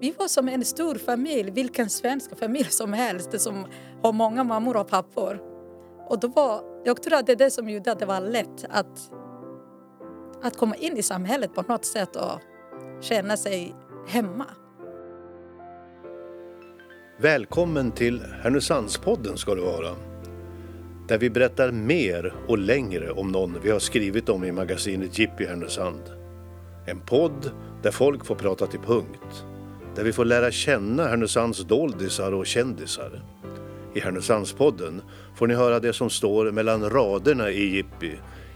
Vi var som en stor familj, vilken svensk familj som helst som har många mammor och pappor. Och då var, jag tror att det är det som gjorde att det var lätt att, att komma in i samhället på något sätt och känna sig hemma. Välkommen till Härnösandspodden ska du vara. Där vi berättar mer och längre om någon vi har skrivit om i magasinet Jippi Härnösand. En podd där folk får prata till punkt. Där vi får lära känna Härnösands doldisar och kändisar. I Härnösandspodden får ni höra det som står mellan raderna i Jippi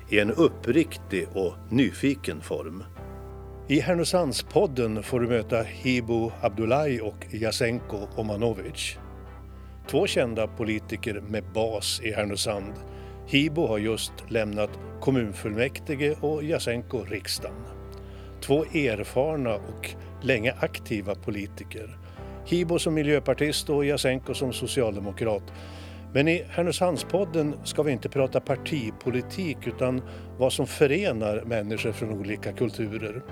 i en uppriktig och nyfiken form. I Härnösandspodden får du möta Hibo Abdullahi och Jasenko Omanovic. Två kända politiker med bas i Härnösand. Hibo har just lämnat kommunfullmäktige och Jasenko riksdagen. Två erfarna och länge aktiva politiker. Hibo som miljöpartist och Jasenko som socialdemokrat. Men i Härnösandspodden ska vi inte prata partipolitik utan vad som förenar människor från olika kulturer.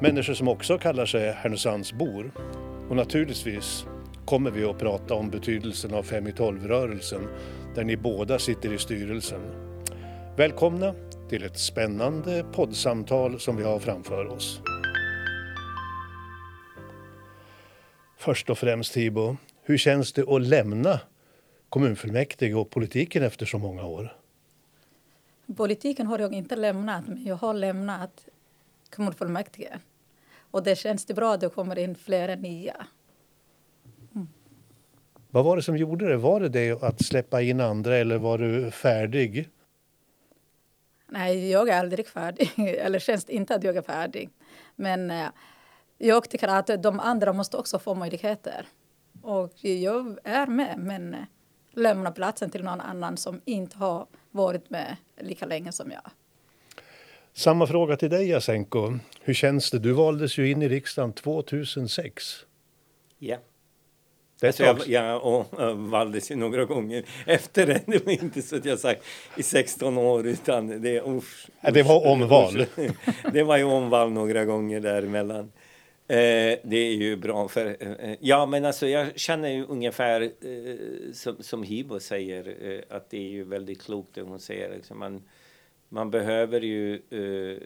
Människor som också kallar sig Härnösandsbor. Och naturligtvis kommer vi att prata om betydelsen av Fem i tolv-rörelsen där ni båda sitter i styrelsen. Välkomna till ett spännande poddsamtal som vi har framför oss. Först och främst Tibo, hur känns det att lämna kommunfullmäktige och politiken efter så många år? Politiken har jag inte lämnat, men jag har lämnat kommunfullmäktige. Och det känns det bra att det kommer in flera nya. Mm. Vad var det som gjorde det? Var det det att släppa in andra eller var du färdig? Nej, jag är aldrig färdig. Eller känns inte att jag är färdig. Men eh, jag tycker att de andra måste också få möjligheter. Och jag är med, men eh, lämna platsen till någon annan som inte har varit med lika länge som jag. Samma fråga till dig, Jasenko. Hur känns det? Du valdes ju in i riksdagen 2006. Ja. Alltså jag, jag och, uh, valdes ju några gånger efter det. Det var inte så att jag sagt i 16 år, utan det, usch, ja, det var omval. det var ju omval några gånger däremellan. Eh, det är ju bra för... Eh, eh, ja, men alltså jag känner ju ungefär eh, som, som Hibo säger eh, att det är ju väldigt klokt det hon säger. Liksom man, man behöver ju eh,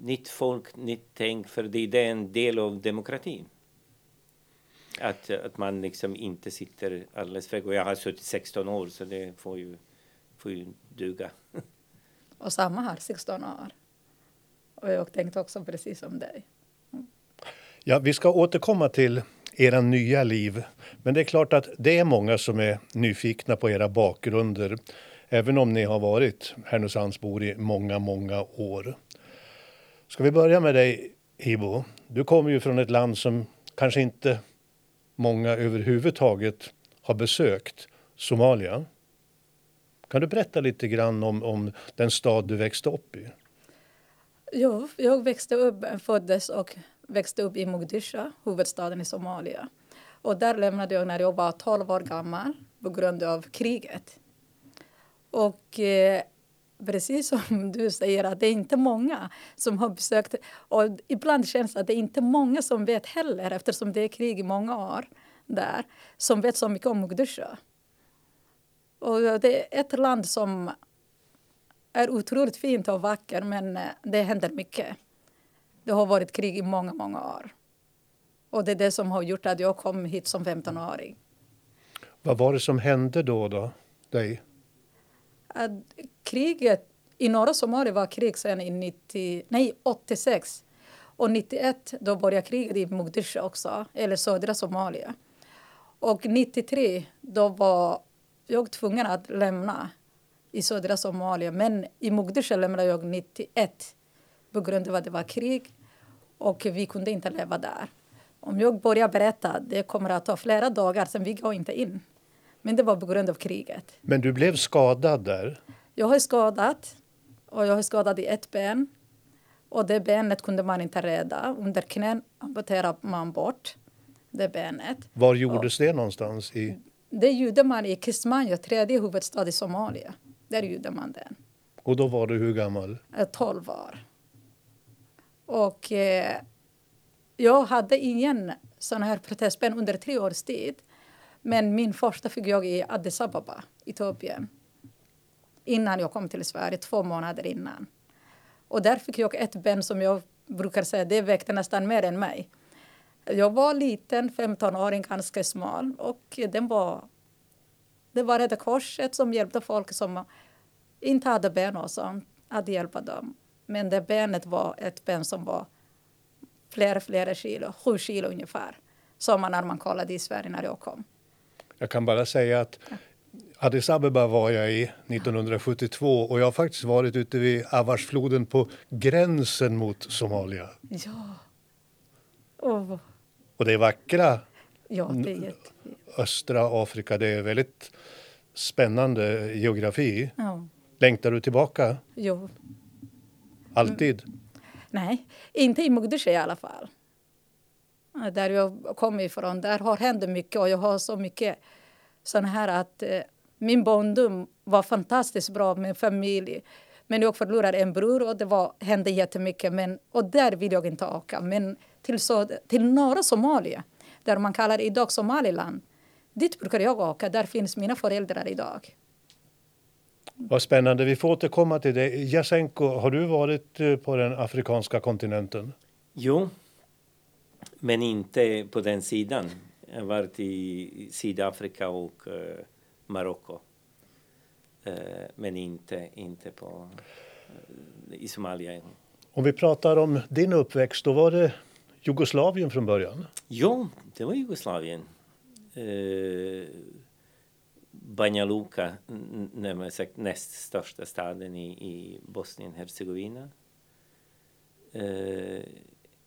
nytt folk, nytt tänk, för det, det är en del av demokratin. Att, att man liksom inte sitter alldeles för... Och jag har suttit 16 år, så det får ju, får ju duga. Och samma här, 16 år. Och jag tänkte också precis som dig. Ja, vi ska återkomma till era nya liv. Men det är klart att det är många som är nyfikna på era bakgrunder. Även om ni har varit Härnösandsbor i många, många år. Ska vi börja med dig, Ibo? Du kommer ju från ett land som kanske inte många överhuvudtaget har besökt, Somalia. Kan du berätta lite grann om, om den stad du växte upp i? Jo, jag växte upp, föddes och växte upp i Mogadishu, huvudstaden i Somalia. Och där lämnade jag när jag var 12 år gammal på grund av kriget. Och eh, precis som du säger, att det är inte många som har besökt... Och ibland känns det att det är inte många som vet heller, eftersom det är krig i många år där, som vet så mycket om Mogadishu. Och det är ett land som är otroligt fint och vackert, men eh, det händer mycket. Det har varit krig i många, många år. Och det är det som har gjort att jag kom hit som 15-åring. Vad var det som hände då, då dig? Att kriget i norra Somalia var krig sedan i 90, nej, 86. Och 91 då började kriget i Mogadishu också, eller södra Somalia. Och 93 då var jag tvungen att lämna i södra Somalia. Men i Mogadishu lämnade jag 91 på grund av att det var krig och vi kunde inte leva där. Om jag börjar berätta, det kommer att ta flera dagar, sen vi går inte in. Men det var på grund av kriget. Men du blev skadad där? Jag har skadat och jag har skadat i ett ben. Och det benet kunde man inte rädda. Under knän amputerade man bort det benet. Var gjordes och det någonstans? I... Det gjorde man i Kismaayo, tredje huvudstad i Somalia. Där gjorde man den. Och då var du hur gammal? 12 år. Och eh, Jag hade ingen sån här protestbön under tre års tid. Men min första fick jag i Addis Ababa, Etiopien. Innan jag kom till Sverige, två månader innan. Och där fick jag ett ben som jag brukar säga, det väckte nästan mer än mig. Jag var liten, 15-åring, ganska smal. Och den var, det var Röda Korset som hjälpte folk som inte hade ben och sånt, att hjälpa dem. Men det benet var ett ben som var flera, flera kilo, sju kilo ungefär. Som när man kollade i Sverige när jag kom. Jag kan bara säga att Addis Abeba var jag i 1972 och jag har faktiskt varit ute vid Avarsfloden på gränsen mot Somalia. Ja. Oh. Och det är vackra ja, det är östra Afrika. Det är väldigt spännande geografi. Ja. Längtar du tillbaka? Jo. Alltid? Mm. Nej, inte i Mogadishu i alla fall. Där jag kommer ifrån, där har hänt mycket och jag har så mycket sån här att eh, min barndom var fantastiskt bra med familj. Men jag förlorade en bror och det var, hände jättemycket. Men, och där vill jag inte åka. Men till, så, till norra Somalia, där man kallar idag Somaliland. Dit brukar jag åka. Där finns mina föräldrar idag. Vad spännande. Vi får återkomma till det. Jasenko, har du varit eh, på den afrikanska kontinenten? Jo, men inte på den sidan. Jag har varit i Sydafrika och uh, Marocko. Uh, men inte, inte på, uh, i Somalia. Om vi pratar om din uppväxt, då var det Jugoslavien från början? Jo, det var Jugoslavien. Banja Luka, närmare sagt näst största staden i, i Bosnien-Hercegovina. Eh,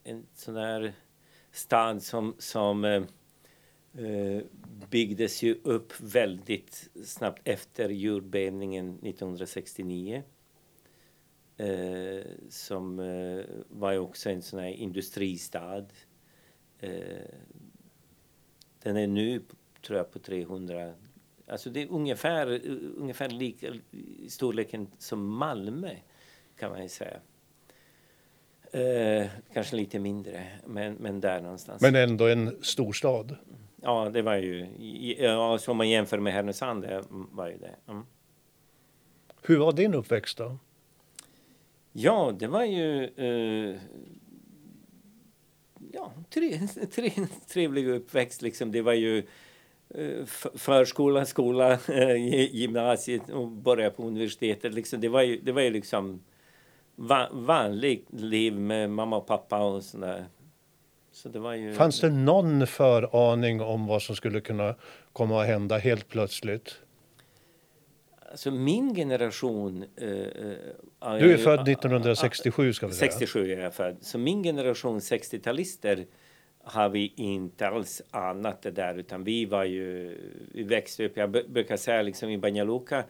en sån där stad som, som eh, eh, byggdes ju upp väldigt snabbt efter jordbävningen 1969. Eh, som uh, var också en sån här industristad. Eh, den är nu, tror jag, på 300 Alltså det är ungefär, ungefär lika storleken som Malmö kan man ju säga. Eh, kanske lite mindre, men, men där någonstans. Men ändå en storstad? Ja, det var ju... Ja, om man jämför med Härnösand det var ju det. Mm. Hur var din uppväxt då? Ja, det var ju... Eh, ja, tre, tre, trevlig uppväxt liksom. Det var ju förskola, skola, eh, gymnasiet och börja på universitetet. Liksom, det, var ju, det var ju liksom va vanligt liv med mamma och pappa och sådär. Så det var ju... Fanns det någon föraning om vad som skulle kunna komma att hända helt plötsligt? Alltså min generation... Uh, du är född 1967 ska vi säga. 67 är jag född. Så min generation 60-talister har vi inte alls annat det där utan vi var ju, vi växte upp, jag brukar säga liksom i Banja Luka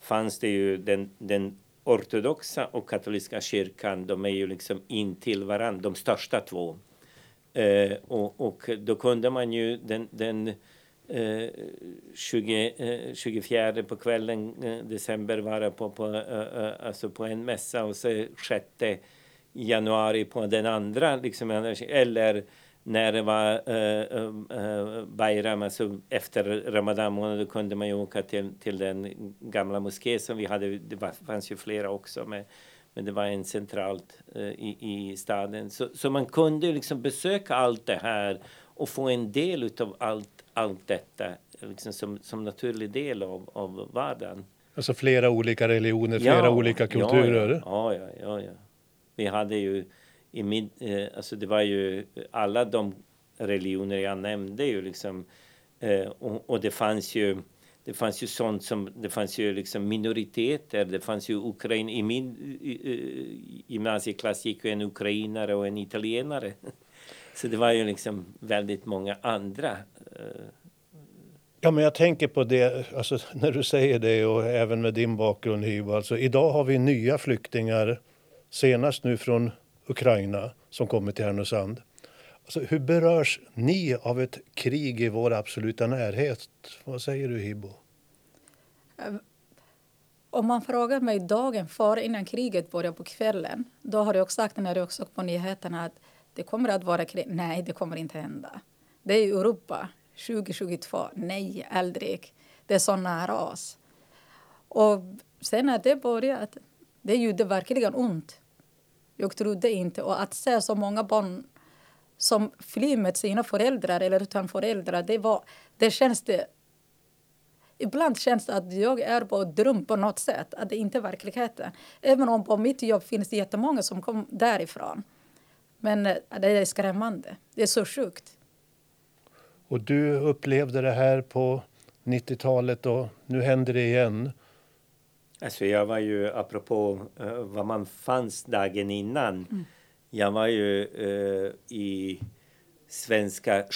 fanns det ju den, den ortodoxa och katolska kyrkan, de är ju liksom intill varandra, de största två. Eh, och, och då kunde man ju den, den eh, 20, eh, 24 på kvällen eh, december vara på, på, eh, eh alltså på en mässa och så 6 januari på den andra, liksom, eller när det var uh, uh, Bayram, alltså efter Ramadan månad, kunde man ju åka till, till den gamla moské som vi hade. Det var, fanns ju flera också, men, men det var en centralt uh, i, i staden. Så, så man kunde liksom besöka allt det här och få en del av allt, allt detta liksom som, som naturlig del av, av vardagen. Alltså flera olika religioner, flera ja, olika kulturer? Ja, ja, ja, ja. Vi hade ju i min, eh, alltså det var ju alla de religioner jag nämnde ju liksom eh, och, och, det fanns ju det fanns ju sånt som det fanns ju liksom minoriteter. Det fanns ju Ukraina i min i, gymnasieklass gick ju en ukrainare och en italienare. Så det var ju liksom väldigt många andra. Eh. Ja, men jag tänker på det, alltså, när du säger det och även med din bakgrund Hibo. Alltså, idag har vi nya flyktingar, senast nu från Ukraina som kommer till Härnösand. Alltså, hur berörs ni av ett krig i vår absoluta närhet? Vad säger du, Hibbo? Eh, om man frågar mig dagen före, innan kriget börjar på kvällen, då har jag också sagt när jag också på nyheterna att det kommer att vara krig. Nej, det kommer inte hända. Det är Europa 2022. Nej, aldrig. Det är så nära oss. Och sen när det började, det gjorde verkligen ont. Jag trodde inte. Och att se så många barn som flyr med sina föräldrar eller utan föräldrar, det, var, det känns det Ibland känns det att jag är på dröm på något sätt, att det inte är verkligheten. Även om på mitt jobb finns det jättemånga som kom därifrån. Men eh, det är skrämmande. Det är så sjukt. Och du upplevde det här på 90-talet och nu händer det igen. Alltså jag var ju, apropå uh, vad man fanns dagen innan. Mm. Jag var ju uh, i svenska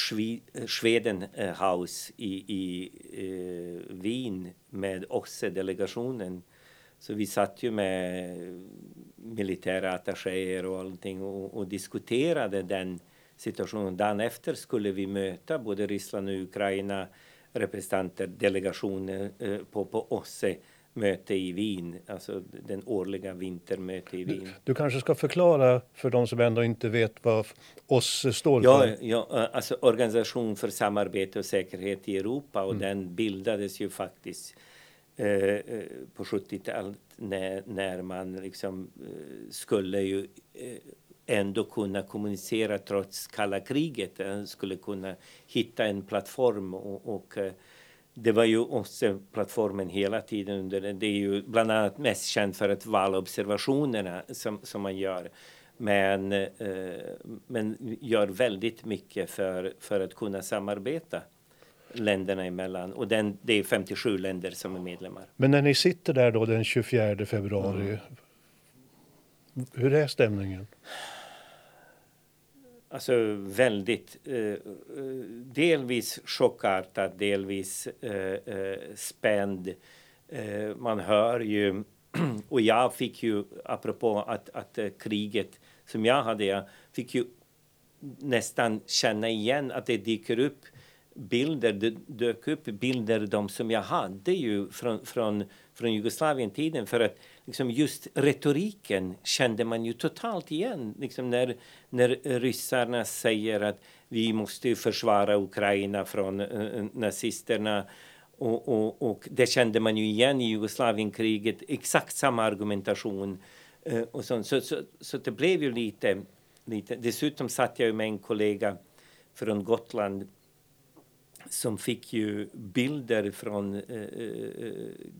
Sweden House i, i uh, Wien med OSSE-delegationen. Så vi satt ju med militära attachéer och allting och, och diskuterade den situationen. Dagen efter skulle vi möta både Ryssland och Ukraina representanter, delegationer eh, på, på OSSE möte i Wien, alltså den årliga vintermötet i Wien. Du, du, kanske ska förklara för de som ändå inte vet vad OSSE står för? Ja, ja alltså Organisation för samarbete och säkerhet i Europa och mm. den bildades ju faktiskt eh, eh på 70-talet när, när man liksom eh, skulle ju eh, ändå kunna kommunicera trots kalla kriget. Den skulle kunna hitta en plattform och, och eh, det var ju OSSE-plattformen hela tiden. Under det. är ju bland annat mest känt för att valobservationerna som, som man gör. Men, eh, men gör väldigt mycket för, för att kunna samarbeta länderna emellan. Och den, det är 57 länder som är medlemmar. Men när ni sitter där då den 24 februari, mm. hur är stämningen? Alltså väldigt, eh, eh delvis chockartad, delvis eh, eh, spänd. Eh, man hör ju, och jag fick ju, apropå att, att eh, kriget som jag hade, jag fick ju nästan känna igen att det dyker upp bilder, det dök upp bilder de som jag hade ju från, från, från Jugoslavien-tiden för att liksom just retoriken kände man ju totalt igen. Liksom när, när ryssarna säger att vi måste försvara Ukraina från eh, eh, nazisterna och, och, och, det kände man ju igen i Jugoslavienkriget, exakt samma argumentation. Eh, och så, så, så, så det blev ju lite, lite... Dessutom satt jag med en kollega från Gotland som fick ju bilder från eh, eh,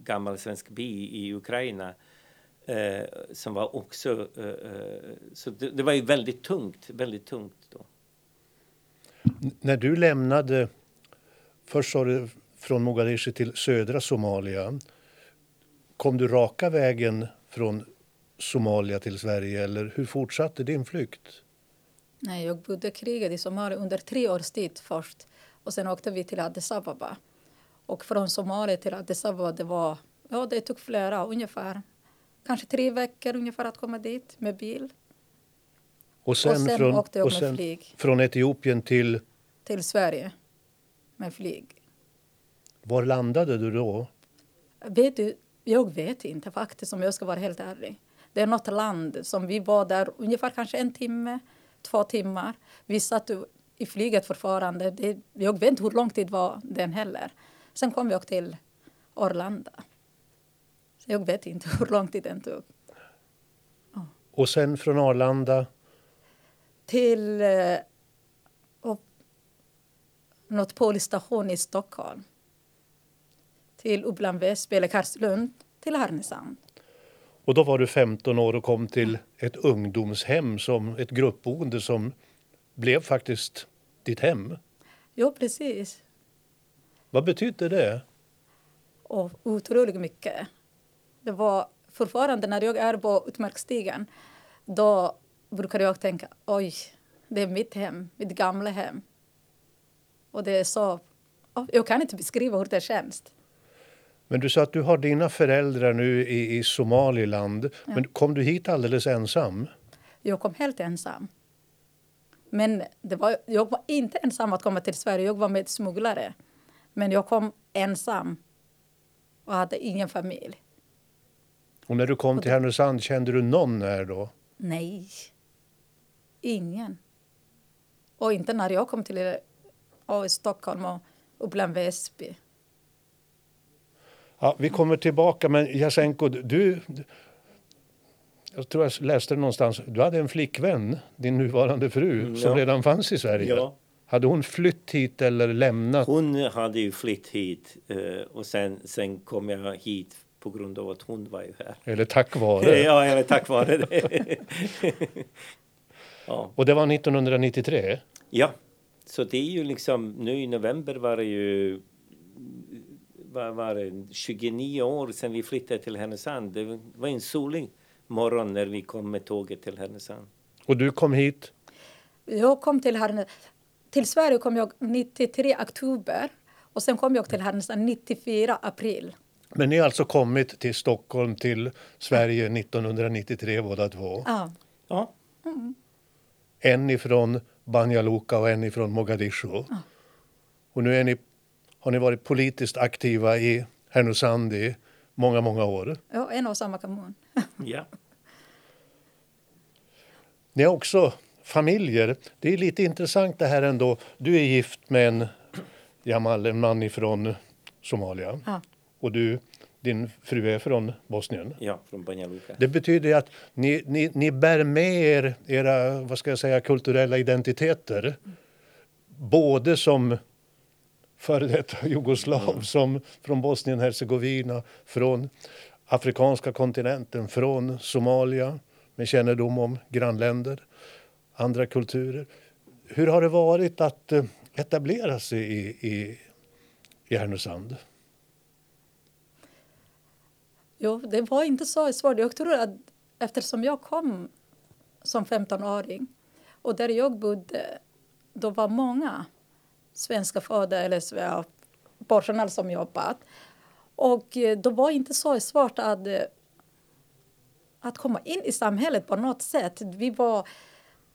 gammal svensk by i Ukraina eh, som var också... Eh, eh, så det, det, var ju väldigt tungt, väldigt tungt då. när du lämnade, först sa du från Mogadishu till södra Somalia. Kom du raka vägen från Somalia till Sverige eller hur fortsatte din flykt? Nej, jag bodde kriget i Somalia under tre års tid först. Och sen åkte vi till Addis Ababa. Och från Somalia till Addis Ababa, det var, ja det tog flera, ungefär, kanske tre veckor ungefär att komma dit med bil. Och sen, och sen från, åkte jag och med flyg. Från Etiopien till? Till Sverige med flyg. Var landade du då? Vet du, jag vet inte faktiskt om jag ska vara helt ärlig. Det är något land som vi var där ungefär kanske en timme, två timmar. Vi satt i flyget fortfarande. Det, jag vet inte hur lång tid var den heller. Sen kom jag till Arlanda. Jag vet inte hur lång tid den tog. Oh. Och sen från Arlanda? Till eh, något polisstation i Stockholm. Till Uppland Väsby eller Karlslund, till Härnösand. Och då var du 15 år och kom till ett ungdomshem som ett gruppboende som blev faktiskt ditt hem. Ja, precis. Vad betydde det? Och otroligt mycket. Det var fortfarande när jag är på utmarksstigen då brukar jag tänka oj, det är mitt hem, mitt gamla hem. Och det är så... Jag kan inte beskriva hur det känns. Men du sa att du har dina föräldrar nu i, i Somaliland. Ja. Men kom du hit alldeles ensam? Jag kom helt ensam. Men det var, jag var inte ensam att komma till Sverige. Jag var med smugglare. Men jag kom ensam och hade ingen familj. Och när du kom till Härnösand, kände du någon här då? Nej. Ingen. Och inte när jag kom till och Stockholm och Uppland Väsby. Ja, vi kommer tillbaka, men Jasenko, du... Jag tror jag läste det någonstans. Du hade en flickvän, din nuvarande fru, Mm, som ja. redan fanns i Sverige. Ja. Hade hon flytt hit eller lämnat? Hon hade ju flytt hit eh, och sen, sen kom jag hit på grund av att hon var ju här. Eller tack vare? Ja, eller tack vare det. ja. Och det var 1993? ja, så det är ju liksom nu i november var det ju vad var det, 29 år sedan vi flyttade till Härnösand. Det var en solig morgon när vi kom med tåget till Härnösand. Och du kom hit? Jag kom till, Härnö, till Sverige kom jag 93 oktober och sen kom jag till Härnösand 94 april. Men ni har alltså kommit till Stockholm, till Sverige 1993 båda två? Ja, Ja, En ifrån Banja Luka och en ifrån Mogadishu. Och nu är ni, har ni varit politiskt aktiva i Härnösand i många, många år. ja en och samma kommun. ja. Ni har också familjer. Det är lite intressant det här ändå. Du är gift med en Jamal, en man ifrån Somalia. Ja. Och du, din fru är från Bosnien. ja från Banja Luka. Det betyder att ni, ni, ni bär med er era vad ska jag säga, kulturella identiteter. Både som före detta jugoslav, som från Bosnien-Hercegovina, från afrikanska kontinenten, från Somalia med kännedom om grannländer, andra kulturer. Hur har det varit att eh, etablera sig i, i, i Härnösand? Jo, det var inte så svårt. Jag tror att eftersom jag kom som 15-åring och där jag bodde, då var många svenska födda eller personal som jobbat. Och eh, då var inte så svårt att, eh, att komma in i samhället på något sätt. Vi var,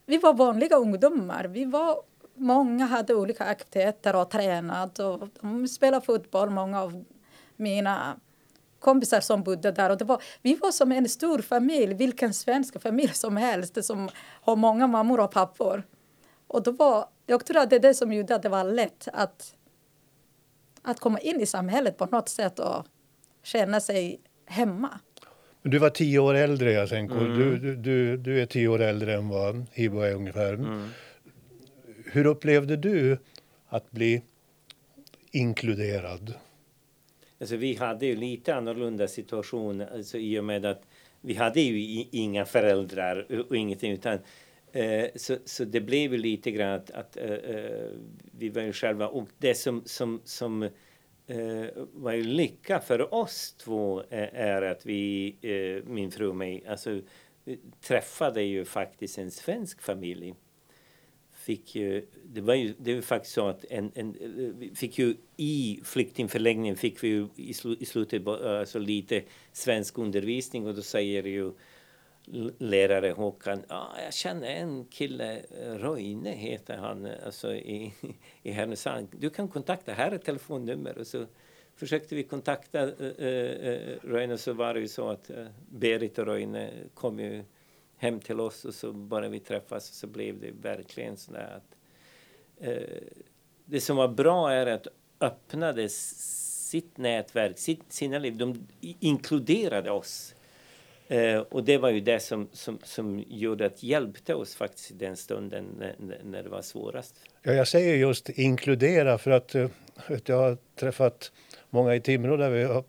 vi var vanliga ungdomar. Vi var, många hade olika aktiviteter och tränat och de spelade fotboll, många av mina kompisar som bodde där. Och det var, vi var som en stor familj, vilken svensk familj som helst som har många mammor och pappor. Och då var, jag tror att det är det som gjorde att det var lätt att, att komma in i samhället på något sätt och känna sig hemma. Du var tio år äldre, Jasenko. Du, du, du, du är tio år äldre än vad Hibo är ungefär. Hur upplevde du att bli inkluderad? Alltså, vi hade ju lite annorlunda situation alltså, i och med att vi hade ju inga föräldrar och ingenting utan eh, så, så det blev ju lite grann att, att eh, eh, vi var ju själva och det som, som, som eh, var ju lycka för oss två eh, är att vi, eh, min fru och mig, alltså träffade ju faktiskt en svensk familj fick ju, det var ju det var faktiskt så att en, en, fick ju i flyktingförläggningen fick vi ju i, slu, i slutet alltså lite svensk undervisning och då säger ju lärare Håkan, ja, jag känner en kille, Röjne heter han, alltså i, i Härnösand. Du kan kontakta, här är telefonnummer. Och så försökte vi kontakta äh, äh, Röjne och så var det ju så att äh, Berit och Röjne kom ju hem till oss och så bara vi träffas så blev det verkligen så där att eh, det som var bra är att öppnade sitt nätverk, sitt, sina liv, de inkluderade oss. Eh, och det var ju det som, som, som gjorde att hjälpte oss faktiskt i den stunden när, när- det var svårast. Ja, jag säger just inkludera för att eh, vet, jag har träffat många i Timrå där vi har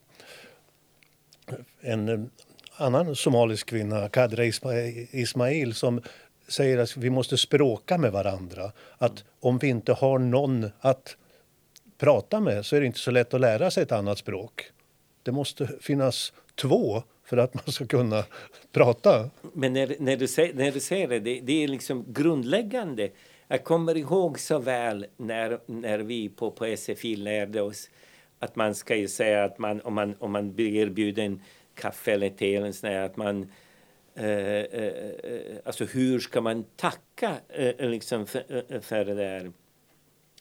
en eh, annan somalisk kvinna, Kadra Ismail, som säger att vi måste språka med varandra. Att om vi inte har någon att prata med så är det inte så lätt att lära sig ett annat språk. Det måste finnas två för att man ska kunna prata. Men när, när, du, säger, när du säger det, det, det är liksom grundläggande. Jag kommer ihåg så väl när, när vi på, på SFI lärde oss att man ska ju säga att man, om man, om man blir erbjuden kaffe eller te eller sån att man eh, eh, eh, alltså hur ska man tacka eh, eh liksom för, eh, för det där?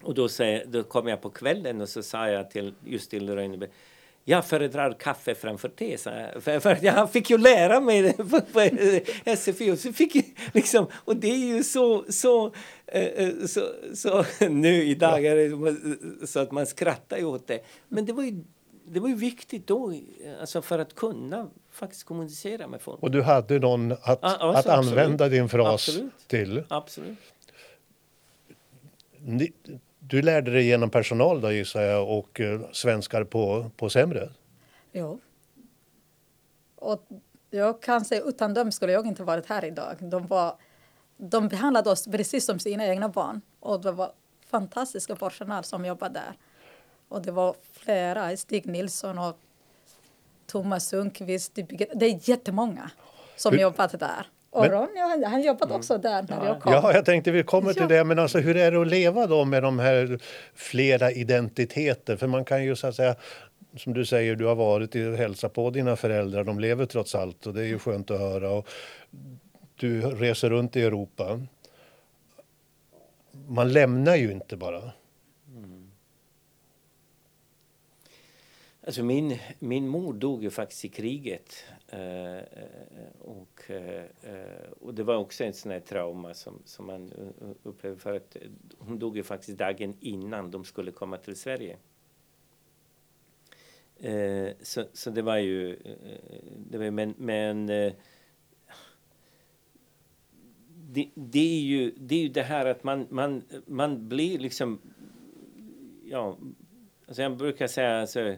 Och då, säger, då kom jag på kvällen och så sa jag till, just till Rönneby, jag föredrar kaffe framför te. Så här. För, för jag fick ju lära mig det på, på eh, SFI. Och, så fick jag, liksom, och det är ju så, så, eh, så, så nu idag är det så att man skrattar åt det. Men det var ju, det var ju viktigt då alltså för att kunna faktiskt kommunicera med folk. Och du hade någon att, Ja, att alltså, använda absolut. din fras Absolut. till. Absolut. Ni, du lärde dig genom personal då gissar jag och eh, svenskar på, på sämre. Jo. Och jag kan säga utan dem skulle jag inte varit här idag. De, var, de behandlade oss precis som sina egna barn. Och det var fantastiska personal som jobbade där. Och det var flera, Stig Nilsson och Thomas Sundqvist. Det är jättemånga som Hur- jobbat där. Och Men- Ronny, han, han jobbade också där när jag kom. Ja, jag tänkte vi kommer till Ja. det. Men alltså hur är det att leva då med de här flera identiteter? För man kan ju så att säga, som du säger, du har varit och hälsat på dina föräldrar. De lever trots allt och det är ju skönt att höra. Och du reser runt i Europa. Man lämnar ju inte bara. Alltså min, min mor dog ju faktiskt i kriget. Eh, eh, och, eh, och det var också en sån här trauma som, som man eh, upplevde. För att hon dog ju faktiskt dagen innan de skulle komma till Sverige. Eh, så, så det var ju... Eh, det var, men men det, det, är ju, det är ju det här att man, man, man blir liksom... Ja, alltså jag brukar säga alltså,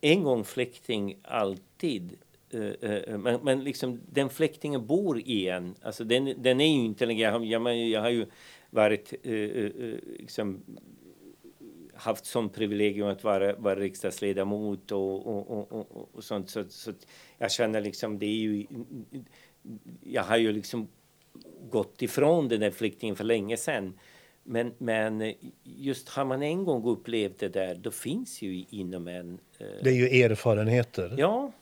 en gång flykting, alltid. Eh, eh, men, men liksom, den fläktingen bor i en. Alltså, den, den är ju inte längre... Jag, jag, jag har ju varit... Eh, liksom, haft som privilegium att vara, vara riksdagsledamot och, och, och, och, och- sånt. Så, så jag känner liksom, det är ju... Jag har ju liksom gått ifrån den där flyktingen för länge sedan. Men, men just har man en gång upplevt det där, då finns ju inom en... eh, Det är ju erfarenheter. Ja,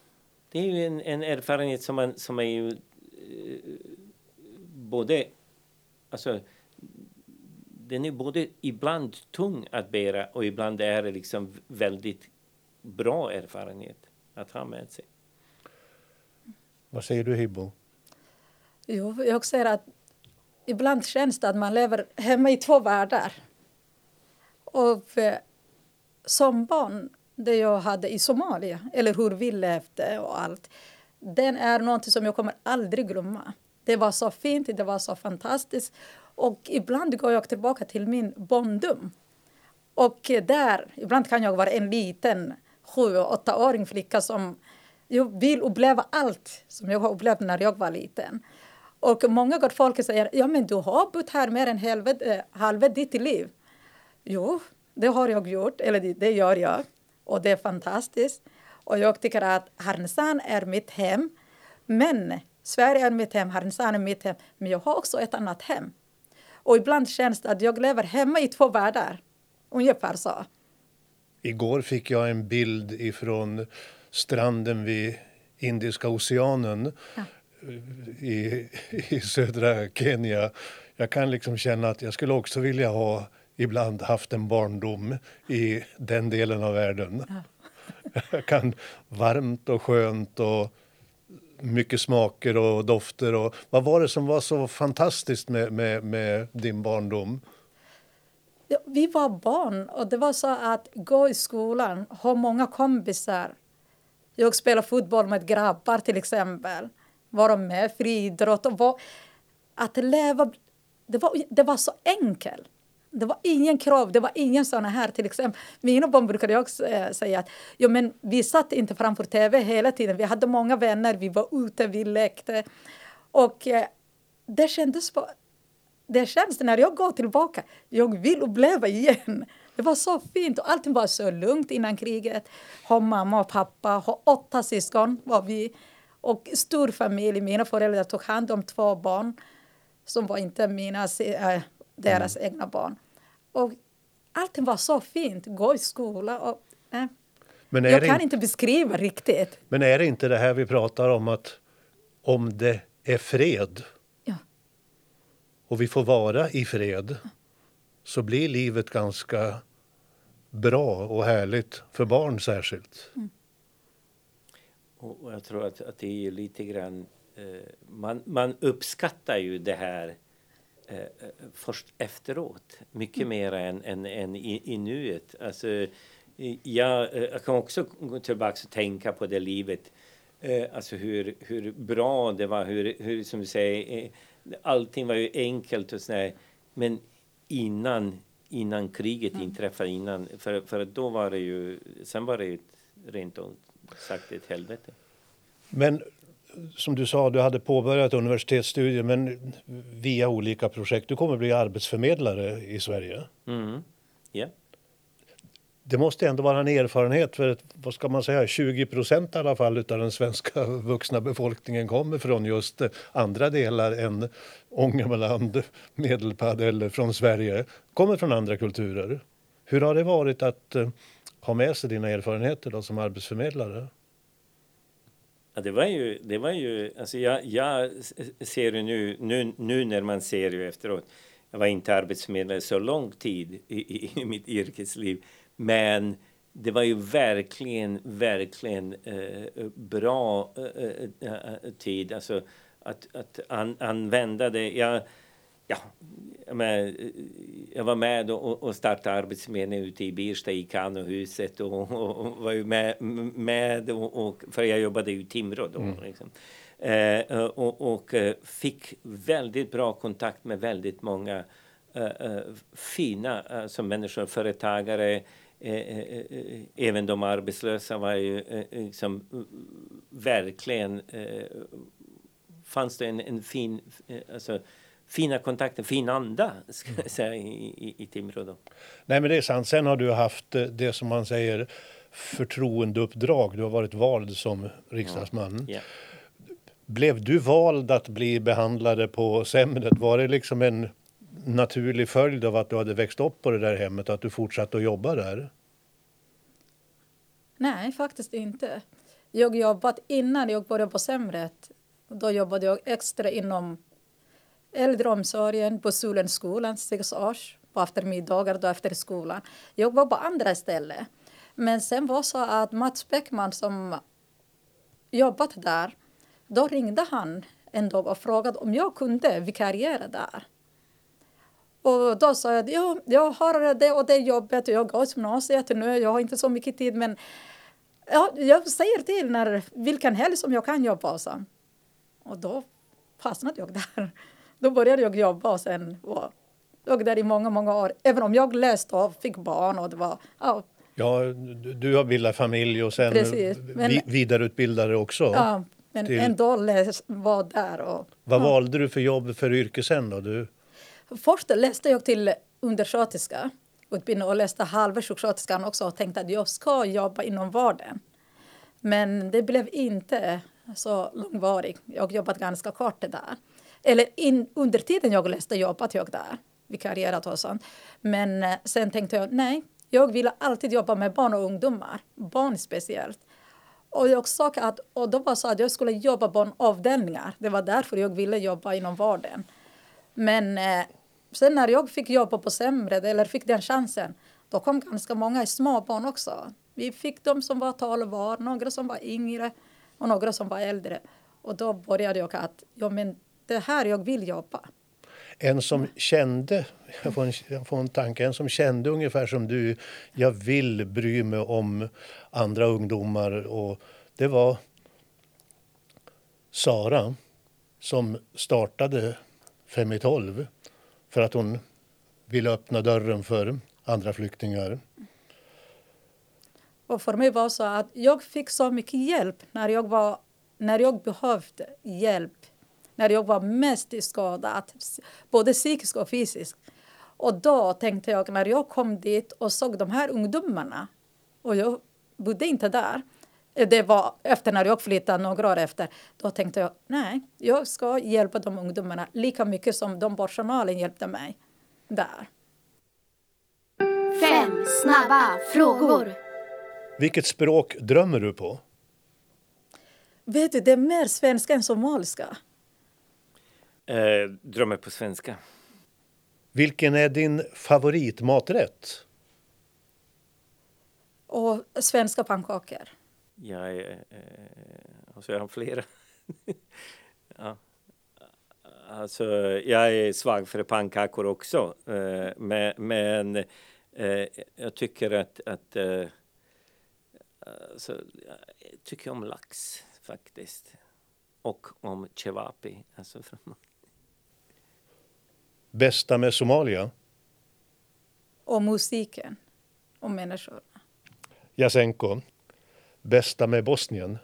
det är ju en, en erfarenhet som, man, som är ju eh, både... Alltså, den är både ibland tung att bära och ibland är det liksom väldigt bra erfarenhet att ha med sig. Vad säger du Hibbo? Jo, jag säger att ibland känns det att man lever hemma i två världar. Och eh, som barn, det jag hade i Somalia, eller hur vi levde och allt, den är något som jag kommer aldrig glömma. Det var så fint, det var så fantastiskt. Och ibland går jag tillbaka till min barndom. Och där, ibland kan jag vara en liten sju och åttaåring flicka som jag vill uppleva allt som jag har upplevt när jag var liten. Och många gånger folk säger ja men du har bott här mer än halva, eh, halva ditt liv. Jo, det har jag gjort, eller det, det gör jag. Och det är fantastiskt. Och jag tycker att Härnösand är mitt hem. Men Sverige är mitt hem, Härnösand är mitt hem. Men jag har också ett annat hem. Och ibland känns det att jag lever hemma i två världar. Ungefär så. Igår fick jag en bild ifrån stranden vid Indiska oceanen i, i södra Kenya. Jag kan liksom känna att jag skulle också vilja ha ibland haft en barndom i den delen av världen. Jag kan varmt och skönt och mycket smaker och dofter. Och, vad var det som var så fantastiskt med, med, med din barndom? Ja, vi var barn och det var så att gå i skolan, ha många kompisar. Jag spelade fotboll med grabbar till exempel. Vara med friidrott och var, att leva. Det var, det var så enkelt. Det var ingen krav, det var ingen såna här till exempel. Mina barn brukade jag också, eh, säga att jo, men vi satt inte framför tv hela tiden. Vi hade många vänner, vi var ute, vi lekte. Och eh, det kändes på, det känns när jag går tillbaka. Jag vill uppleva igen. Det var så fint och allting var så lugnt innan kriget. Ha mamma och pappa, ha åtta syskon var vi. Och stor familj. Mina föräldrar tog hand om två barn som var inte mina, äh, deras egna barn. Och allting var så fint. Gå i skola och... Äh. Men Jag det kan inte, inte beskriva riktigt. men är det inte det här vi pratar om att om det är fred Ja. och vi får vara i fred så blir livet ganska bra och härligt för barn särskilt. Mm. Och, och jag tror att, att det är lite grann... Eh, man, man uppskattar ju det här eh, eh först efteråt. Mycket mm. mer än, än, än i, i nuet. Alltså, jag, eh, jag kan också gå tillbaka och tänka på det livet. Eh, alltså hur, hur bra det var, hur, hur som du säger, eh, allting var ju enkelt och sådär. Men innan, innan kriget mm. inträffade, innan, för, för då var det ju, sen var det ju rent sagt ett helvete. Men som du sa, du hade påbörjat universitetsstudier men via olika projekt. Du kommer bli arbetsförmedlare i Sverige. Mm. Yeah. Det måste ändå vara en erfarenhet för vad ska man säga, 20 procent i alla fall av den svenska vuxna befolkningen kommer från just andra delar än Ångermanland, Medelpad eller från Sverige, kommer från andra kulturer. Hur har det varit att uh, ha med sig dina erfarenheter då, som arbetsförmedlare? Ja, det var ju, det var ju alltså jag, jag ser ju nu, nu, nu när man ser ju efteråt, jag var inte arbetsförmedlare så lång tid i, i, i mitt yrkesliv, men det var ju verkligen, verkligen eh, bra eh, eh, eh tid. Alltså att, att an, använda det. Jag, ja, men, jag var med och, och startade arbetsförmedlingen ute i Birsta i Kanohuset och, och, och var ju med, med och, för jag jobbade i Timrå då. Mm. Liksom. Eh, och, och, fick väldigt bra kontakt med väldigt många eh, fina alltså människor, företagare, Eh, eh, eh, även de arbetslösa var ju liksom verkligen fanns det en, en fin, alltså, fina kontakter, fin anda ska jag säga, i, i, i Timrå. Då. Nej men det är sant. Sen har du haft det som man säger förtroendeuppdrag. Du har varit vald som riksdagsman. Ja. Yeah. Blev du vald att bli behandlade på Semnet? Var det liksom en naturlig följd av att du hade växt upp på det där hemmet, att du fortsatte att jobba där? Nej, faktiskt inte. Jag jobbat innan jag började på Semret. Då jobbade jag extra inom äldreomsorgen på Solenskolan, sex års, på eftermiddagar då efter skolan. Jag var på andra ställen. Men sen var det så att Mats Bäckman som jobbat där, då ringde han en dag och frågade om jag kunde vikariera där. Och då sa jag att ja, jag har det och det jobbet och jag går gymnasiet nu, jag har inte så mycket tid men ja, jag säger till när vilken helg som jag kan jobba och så. Och då fastnade jag där. Då började jag jobba och sen var jag där i många, många år. Även om jag läste och fick barn och det var ja. Ja, du har bildat familj och sen Precis, men, vidareutbildade också. Ja, men till... ändå läs, var där. Och, Vad ja. valde du för jobb för yrke sen då? Du... Först läste jag till undersköterska utbildning och läste halva sjuksköterskan också och tänkte att jag ska jobba inom vården. Men det blev inte så långvarigt. Jag jobbat ganska kort där. Eller in, under tiden jag läste jobbade jag där, vikarierat och sånt. Men eh, sen tänkte jag nej, jag ville alltid jobba med barn och ungdomar, barn speciellt. Och jag sa att, och då var så att jag skulle jobba på avdelningar. Det var därför jag ville jobba inom vården. Men eh, sen när jag fick jobba på Sämre, eller fick den chansen, då kom ganska många små barn också. Vi fick de som var 12 år, några som var yngre och några som var äldre. Och då började jag att ja, men det här jag vill jobba. En som kände, jag får, en, jag får en tanke, en som kände ungefär som du, jag vill bry mig om andra ungdomar och det var Sara som startade Fem i tolv för att hon ville öppna dörren för andra flyktingar. Och för mig var så att jag fick så mycket hjälp när jag, var, när jag behövde hjälp. När jag var mest skadad, både psykiskt och fysiskt. Och då tänkte jag, när jag kom dit och såg de här ungdomarna och jag bodde inte där. Det var efter när jag flyttade, några år efter. Då tänkte jag, nej, jag ska hjälpa de ungdomarna lika mycket som de personalen hjälpte mig där. Fem snabba frågor. Vilket språk drömmer du på? Vet du, det är mer svenska än somaliska. Eh, drömmer på svenska. Vilken är din favoritmaträtt? Och svenska pannkakor. Jag är, eh, alltså jag har flera. ja. Alltså, jag är svag för pannkakor också. Eh, men, men eh, jag tycker att, att eh, alltså, jag tycker om lax faktiskt. Och om cevapi. Alltså från... Bästa med Somalia? Och musiken. Och människorna. Jasenko. Bästa med Bosnien?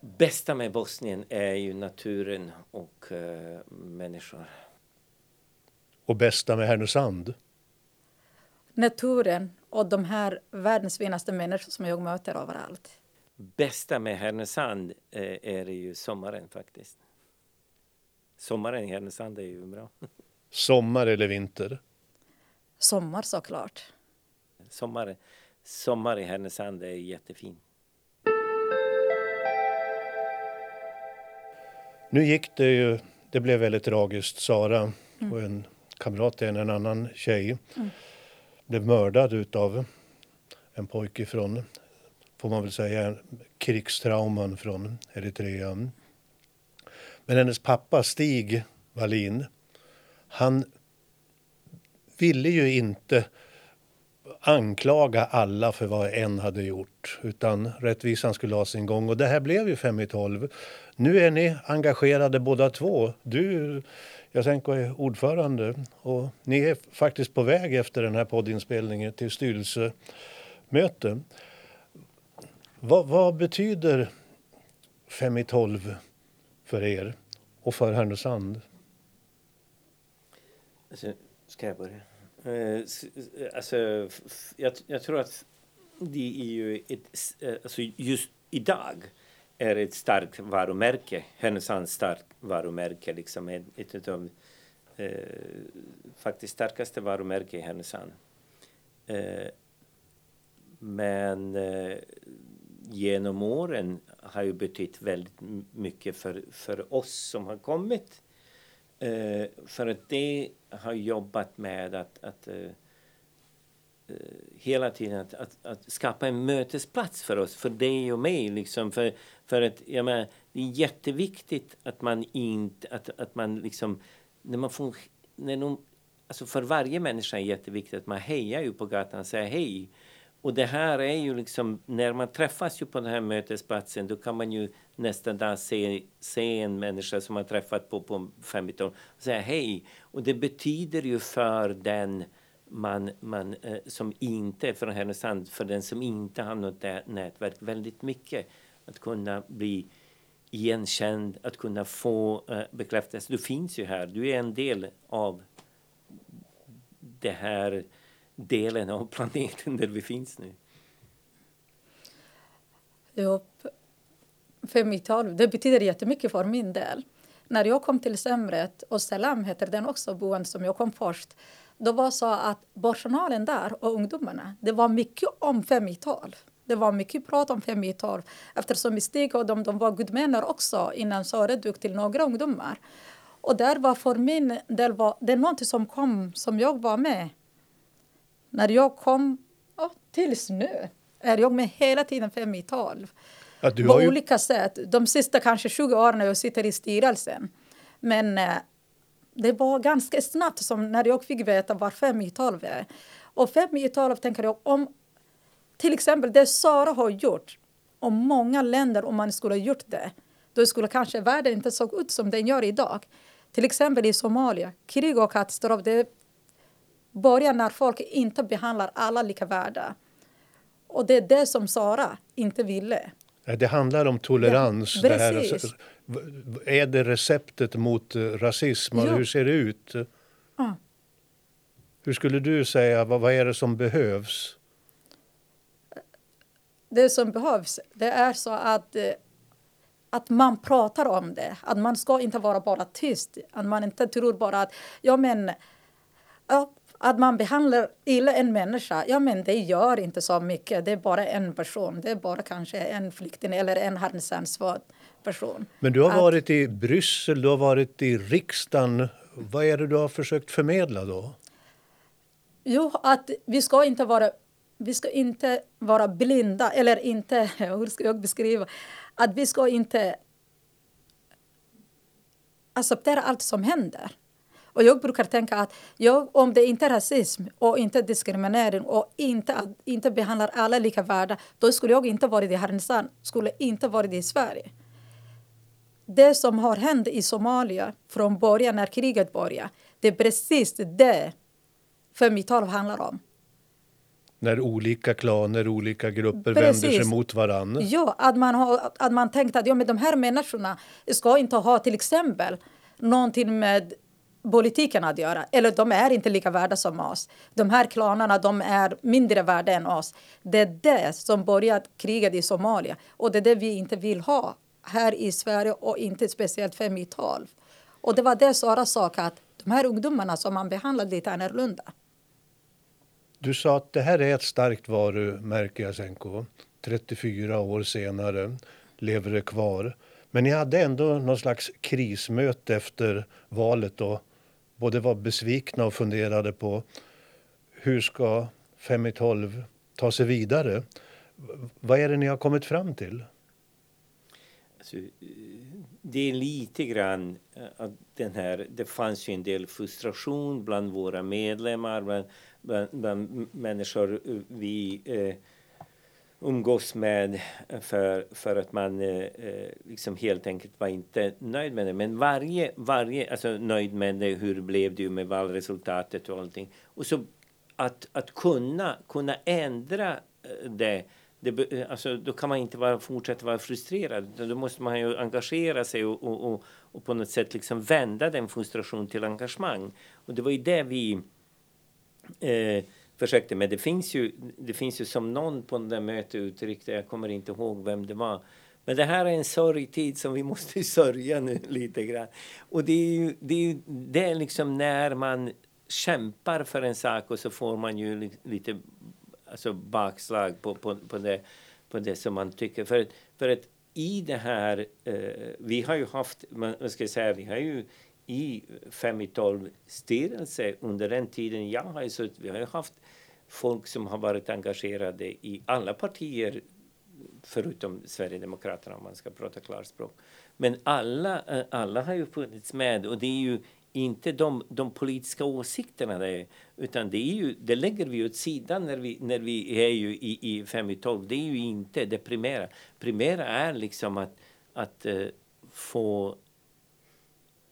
Bästa med Bosnien är ju naturen och uh, människor. Och bästa med Härnösand? Naturen och de här världens finaste människor som jag möter överallt. Bästa med Härnösand uh, är ju sommaren faktiskt. Sommaren i Härnösand är ju bra. Sommar eller vinter? Sommar såklart. Sommar, sommar i Härnösand är jättefin. Nu gick det ju, det blev väldigt tragiskt. Sara mm. och en kamrat till en annan tjej mm. blev mördad utav en pojke från, får man väl säga, krigstrauman från Eritrea. Men hennes pappa Stig Wallin, han ville ju inte anklaga alla för vad en hade gjort utan rättvisan skulle ha sin gång. Och det här blev ju fem i tolv. Nu är ni engagerade båda två. Du, Jasenko, är ordförande och ni är faktiskt på väg efter den här poddinspelningen till styrelsemöte. Vad, vad betyder fem i tolv för er och för Härnösand? Alltså, ska jag börja? Eh, eh alltså, jag, jag, tror att det är ju ett, eh, alltså just idag är ett starkt varumärke, Härnösands starkt varumärke, liksom ett, ett av eh, faktiskt starkaste varumärken i Härnösand. Eh, men eh, genom åren har ju betytt väldigt mycket för, för oss som har kommit. Eh, för att det har jobbat med att, att eh, eh, hela tiden att, att, att, skapa en mötesplats för oss, för dig och mig. Liksom. För, för att, jag menar, det är jätteviktigt att man inte, att, att man liksom, när man får, när någon, alltså för varje människa är det jätteviktigt att man hejar ju på gatan och säger hej. Och det här är ju liksom, när man träffas ju på den här mötesplatsen då kan man ju nästa dag se, se en människa som man träffat på, på 15 och säga hej. Och det betyder ju för den man, man eh, som inte är från Härnösand, för den som inte har något nätverk väldigt mycket. Att kunna bli igenkänd, att kunna få eh, bekräftelse. Du finns ju här, du är en del av det här delen av planeten där vi finns nu? Jo, för i tolv, det betyder jättemycket för min del. När jag kom till Semret, och Salam heter den också, boende som jag kom först, då var så att personalen där och ungdomarna, det var mycket om fem i tolv. Det var mycket prat om fem i tolv eftersom Stig och de, de var gudmänner också innan Sara dök till några ungdomar. Och där var för min del var, det är något som kom som jag var med när jag kom oh, tills nu är jag med hela tiden fem i tolv. Ja, på ju... olika sätt. De sista kanske 20 åren när jag sitter i styrelsen. Men eh, det var ganska snabbt som när jag fick veta vad fem i tolv är. Och fem i tolv tänker jag om till exempel det Sara har gjort. Om många länder, om man skulle ha gjort det, då skulle kanske världen inte se ut som den gör idag. Till exempel i Somalia, krig och katastrof, det börjar när folk inte behandlar alla lika värda. Och det är det som Sara inte ville. Det handlar om tolerans. Ja, det här. Är det receptet mot rasism? Ja. Hur ser det ut? Ja. Hur skulle du säga, vad, vad är det som behövs? Det som behövs det är så att, eh, att man pratar om det. Att man ska inte vara bara tyst. Att man inte tror bara att ja, men, ja, att man behandlar illa en människa, ja men det gör inte så mycket. Det är bara en person. Det är bara kanske en flykting eller en Härnösandsfödd person. Men du har att, varit i Bryssel, du har varit i riksdagen. Vad är det du har försökt förmedla då? Jo, att vi ska inte vara vi ska inte vara blinda, eller inte, hur ska jag beskriva, att vi ska inte acceptera allt som händer. Och jag brukar tänka att jag, om det inte är rasism och inte diskriminering och inte, inte behandlar alla lika värda, då skulle jag inte varit i Härnösand, skulle inte varit i Sverige. Det som har hänt i Somalia från början, när kriget började, det är precis det 512 handlar om. När olika klaner, olika grupper Precis. vänder sig mot varandra? Ja, att man, har, att man tänkte att ja, men de här människorna ska inte ha till exempel någonting med politiken att göra. Eller de är inte lika värda som oss. De här klanerna de är mindre värda än oss. Det är det som börjat kriget i Somalia. Och det är det vi inte vill ha här i Sverige och inte speciellt 5 i 12. Och det var det Sara sa, att de här ungdomarna som man behandlar lite annorlunda. Du sa att det här är ett starkt varumärke, Jasenko. 34 år senare lever det kvar. Men ni hade ändå någon slags krismöte efter valet och både var besvikna och funderade på hur ska 5 i 12 ta sig vidare. Vad är det ni har kommit fram till? Alltså, eh, det är lite grann eh, att den här, det fanns ju en del frustration bland våra medlemmar, bland, bland, bland människor eh, vi eh, umgås med för, för att man eh, eh, liksom helt enkelt var inte nöjd med det. Men varje, varje alltså nöjd med det, hur blev det med valresultatet och allting. Och så att, att kunna, kunna ändra eh, det det, eh, alltså, då kan man inte bara fortsätta vara frustrerad. Då måste man ju engagera sig och, och, och, och på något sätt liksom vända den frustration till engagemang. Och det var ju det vi eh, försökte. Men det finns, ju, det finns ju som någon på det mötet uttryckte, jag kommer inte ihåg vem det var. Men det här är en sorgtid som vi måste sörja nu lite grann. Och det är ju det är, det är liksom när man kämpar för en sak och så får man ju lite alltså bakslag på, på, på, det, på det som man tycker. För, för att i det här, eh, vi har ju haft, man ska säga, vi har ju i 5 i 12 styrelse under den tiden jag har suttit, vi har haft folk som har varit engagerade i alla partier förutom Sverigedemokraterna om man ska prata klarspråk. Men alla, eh, alla har ju funnits med och det är ju inte de, de politiska åsikterna det utan det, är ju, det lägger vi åt sidan när vi, när vi är ju i, i 5 i 12. Det är ju inte det primära. primära är liksom att, att uh, få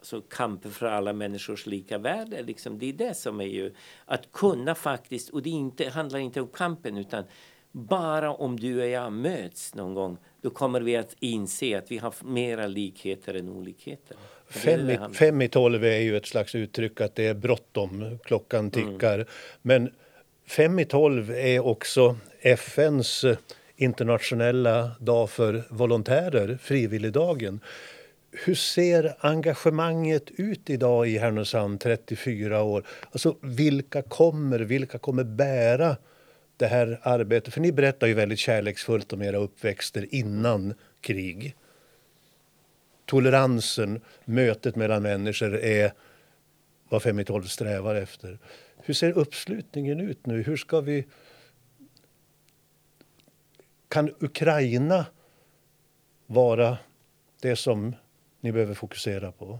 alltså kampen för alla människors lika värde. Liksom. Det är det som är ju att kunna faktiskt, och det inte, handlar inte om kampen utan bara om du och jag möts någon gång, då kommer vi att inse att vi har mera likheter än olikheter. Fem i, fem i tolv är ju ett slags uttryck att det är bråttom, klockan mm. tickar. Mm. Men fem i tolv är också FNs internationella dag för volontärer, frivilligdagen. Hur ser engagemanget ut idag i Härnösand, 34 år? Alltså, vilka kommer, vilka kommer bära det här arbetet? För ni berättar ju väldigt kärleksfullt om era uppväxter innan krig toleransen, mötet mellan människor är vad Fem i 12 strävar efter. Hur ser uppslutningen ut nu? Hur ska vi... Kan Ukraina vara det som ni behöver fokusera på?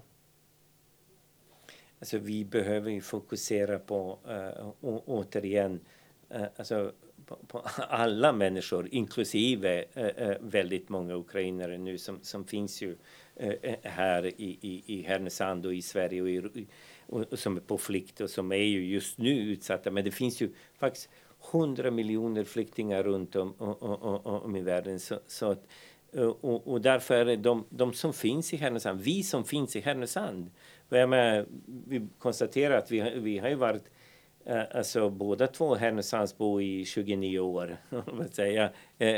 Alltså, vi behöver fokusera på, äh, återigen, uh, alltså, på, på, alla människor, inklusive uh, väldigt många ukrainare nu som, som finns ju här i, i, i Härnösand och i Sverige och, i, och, som är på flykt och som är ju just nu utsatta. Men det finns ju faktiskt hundra miljoner flyktingar runt om, om, om i världen. Så, så att, Eh, och, och, därför är de, de som finns i Härnösand, vi som finns i Härnösand. med, vi konstaterar att vi, vi har ju varit eh, Alltså båda två Härnösandsbo i 29 år. jag, eh,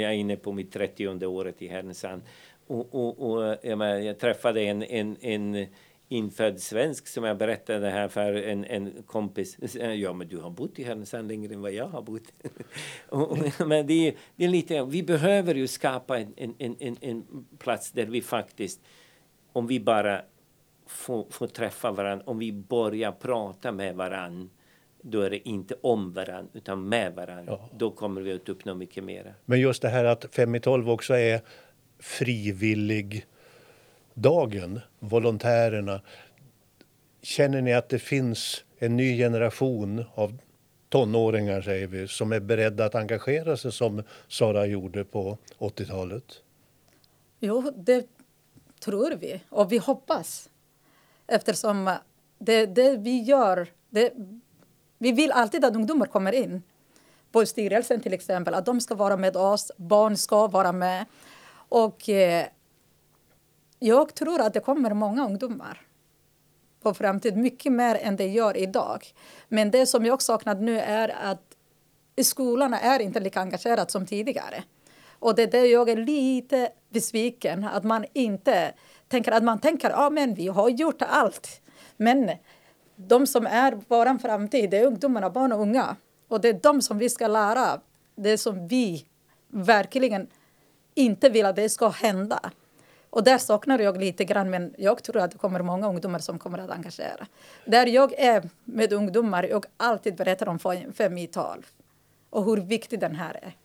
jag är inne på mitt 30 året i Härnösand. Och, och, och jag, menar, jag träffade en, en, en infödd svensk som jag berättade här för en, en kompis. Ja, men du har bott i Härnösand längre än vad jag har bott. och, men det är, det är lite, vi behöver ju skapa en, en, en, en plats där vi faktiskt, om vi bara får, får träffa varandra, om vi börjar prata med varandra då är det inte om varandra utan med varandra. Ja. Då kommer vi att uppnå mycket mer. Men just det här att Fem i tolv också är frivillig dagen, volontärerna. Känner ni att det finns en ny generation av tonåringar, säger vi, som är beredda att engagera sig som Sara gjorde på 80-talet? Jo, det tror vi och vi hoppas. Eftersom det, det vi gör... Det, vi vill alltid att ungdomar kommer in på styrelsen till exempel. Att de ska vara med oss, barn ska vara med. Och eh, jag tror att det kommer många ungdomar på framtiden, mycket mer än det gör idag. Men det som jag saknar nu är att skolorna är inte lika engagerade som tidigare. Och det är där jag är lite besviken, att man inte tänker att man tänker att ah, vi har gjort allt. Men de som är vår framtid, det är ungdomarna, barn och unga. Och det är de som vi ska lära. Det som vi verkligen inte vill att det ska hända. Och där saknar jag lite grann, men jag tror att det kommer många ungdomar som kommer att engagera. Där jag är med ungdomar, jag alltid berättar om fem i tolv och hur viktig den här är.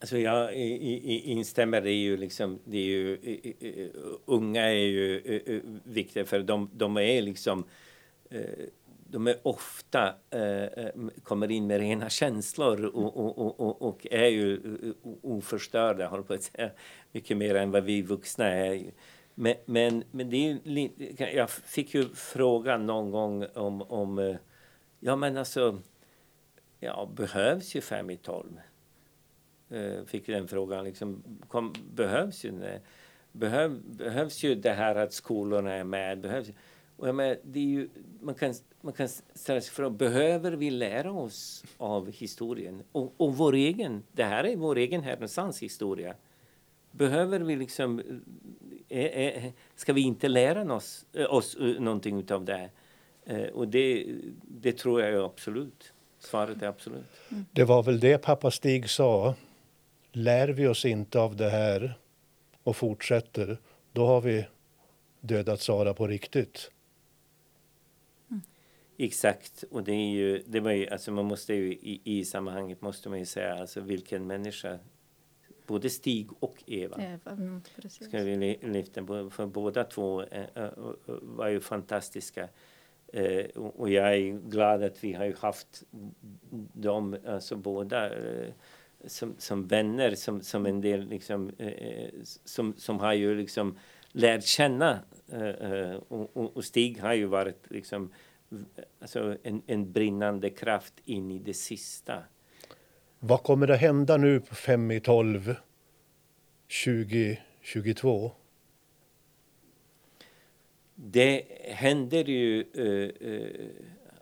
Alltså jag instämmer. Det är ju liksom, det är ju, unga är ju viktiga för de, de är liksom eh, de är ofta eh, eh, kommer in med rena känslor och, och, och, och är ju eh, oförstörda, håller på att säga. Mycket mer än vad vi vuxna är. Men, men, men det är, jag fick ju frågan någon gång om, om eh, ja men alltså, ja behövs ju fem i tolv? Eh, fick den frågan. Liksom, kom, behövs, ju, behöv, behövs ju det här att skolorna är med? Behövs, och jag menar, det är ju, man, kan, man kan ställa sig frågan, behöver vi lära oss av historien? Och, och vår egen, det här är vår egen Härnösands historia. Behöver vi liksom, eh, eh, eh, ska vi inte lära oss, oss någonting av det? Och det, det tror jag absolut. Svaret är absolut. Mm. Det var väl det pappa Stig sa lär vi oss inte av det här och fortsätter, då har vi dödat Sara på riktigt. Exakt, och det är ju, det var ju, alltså man måste ju i, i sammanhanget måste man ju säga alltså vilken människa både Stig och Eva. Eva mm, Ska vi lyfta för båda två äh, äh, var ju fantastiska. Uh, och jag är glad att vi har haft dem, alltså båda som, som vänner, som, som en del liksom, eh, som, som har ju liksom lärt känna. Eh, och, Stig har ju varit liksom, alltså en, en brinnande kraft in i det sista. Vad kommer att hända nu på fem i tolv 2022? Det händer ju... Uh, uh,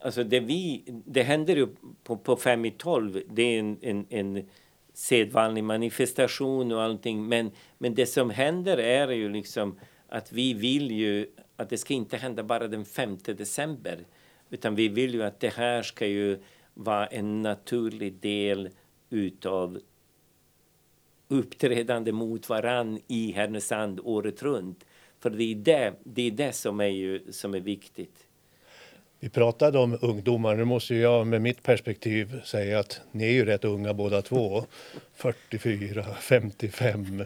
alltså det, vi, det händer ju på, på fem i tolv. Det är en, en, en sedvanlig manifestation och allting. Men, men det som händer är ju liksom att vi vill ju att det ska inte hända bara den 5 december. Utan vi vill ju att det här ska ju vara en naturlig del utav uppträdande mot varann i Härnösand året runt. För det är det, det, är det som, är ju, som är viktigt. Vi pratade om ungdomar. Nu måste jag med mitt perspektiv säga att ni är ju rätt unga båda två. 44, 55.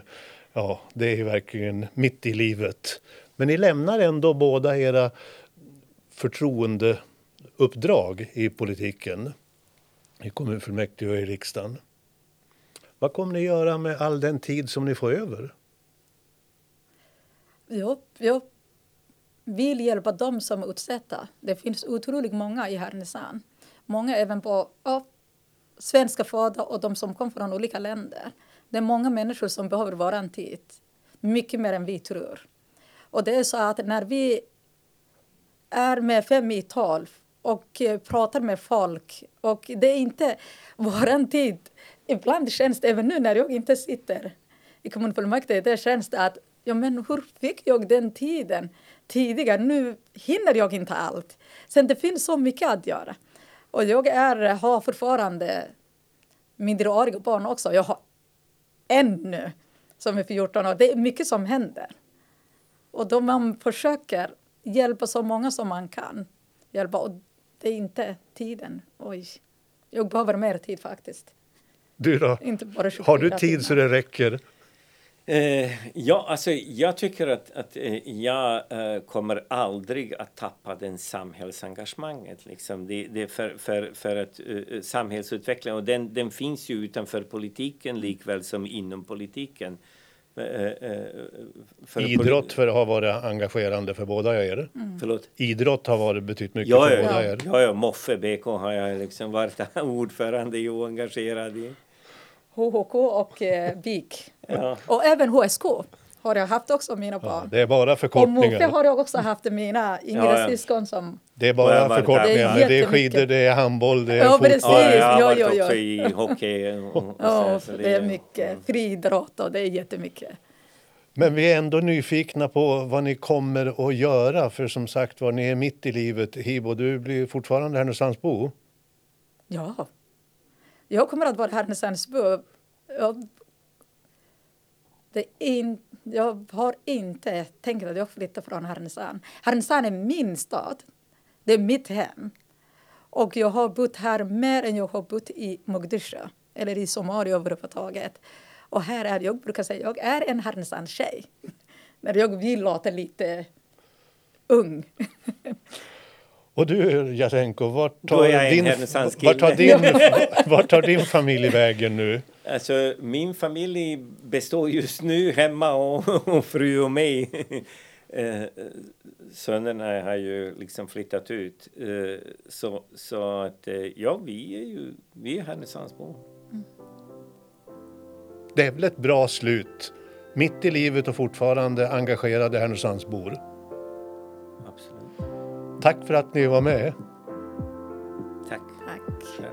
Ja, det är verkligen mitt i livet. Men ni lämnar ändå båda era förtroende uppdrag i politiken. I kommunfullmäktige och i riksdagen. Vad kommer ni göra med all den tid som ni får över? Jo, jag vill hjälpa dem som är utsatta. Det finns otroligt många i Härnösand. Många även på ja, svenska födda och de som kommer från olika länder. Det är många människor som behöver vår tid. Mycket mer än vi tror. Och det är så att när vi är med Fem i tolv och eh, pratar med folk och det är inte vår tid. Ibland känns det, även nu när jag inte sitter i kommunfullmäktige, det känns det att ja, men hur fick jag den tiden? tidigare. Nu hinner jag inte allt. Sen det finns så mycket att göra. Och jag är, har fortfarande minderåriga barn också. Jag har en nu som är 14 år. Det är mycket som händer. Och då man försöker hjälpa så många som man kan. Hjälpa. Och det är inte tiden. Oj. Jag behöver mer tid faktiskt. Du då? Inte bara 24 Har du tid timmar. så det räcker? Eh, ja, alltså, jag tycker att, att eh, jag eh, kommer aldrig att tappa den samhällsengagemanget. Liksom. Det, det är för, för, för att eh, samhällsutveckling, och den, den finns ju utanför politiken likväl som inom politiken. Eh, eh, för Idrott för har varit engagerande för båda er. Förlåt? Idrott har varit betytt mycket Ja, för ja, båda ja, er. ja, ja, Moffe BK har jag liksom varit ordförande i och engagerad i. HHK och eh, BIK. Ja. Och även HSK har jag haft också mina Ja, barn. det är bara och Moffe förkortningar. har jag också haft mina yngre Ja, ja. syskon som... Det är Och bara förkortningar. Det är men det är skidor, det är handboll, det är Ja, fotboll. precis. Ja, jag har Ja, varit ja, ja. också i hockey. Och, och så Ja, här, så det är mycket. Friidrott och det är jättemycket. Men vi är ändå nyfikna på vad ni kommer att göra. För som sagt var, ni är mitt i livet. Hibo, du blir fortfarande Härnösandsbo. Ja. Jag kommer att vara Härnösandsbo. Jag, det in, jag har inte tänkt att jag flyttar från Härnösand. Härnösand är min stad. Det är mitt hem. Och jag har bott här mer än jag har bott i Mogadishu eller i Somalia överhuvudtaget. Och här är, jag brukar säga jag är en Härnösandstjej. När jag vill låta lite ung. Och du, Jasenko, vart tar, din, vart, tar din, vart tar din familj vägen nu? Alltså, min familj består just nu hemma och, och fru och mig. Eh, Sönerna har ju liksom flyttat ut. Eh, så, så att, eh, ja, vi är ju vi är Härnösandsbor. Det är väl ett bra slut. Mitt i livet och fortfarande engagerade Härnösandsbor. Absolut. Tack för att ni var med. Tack. Tack.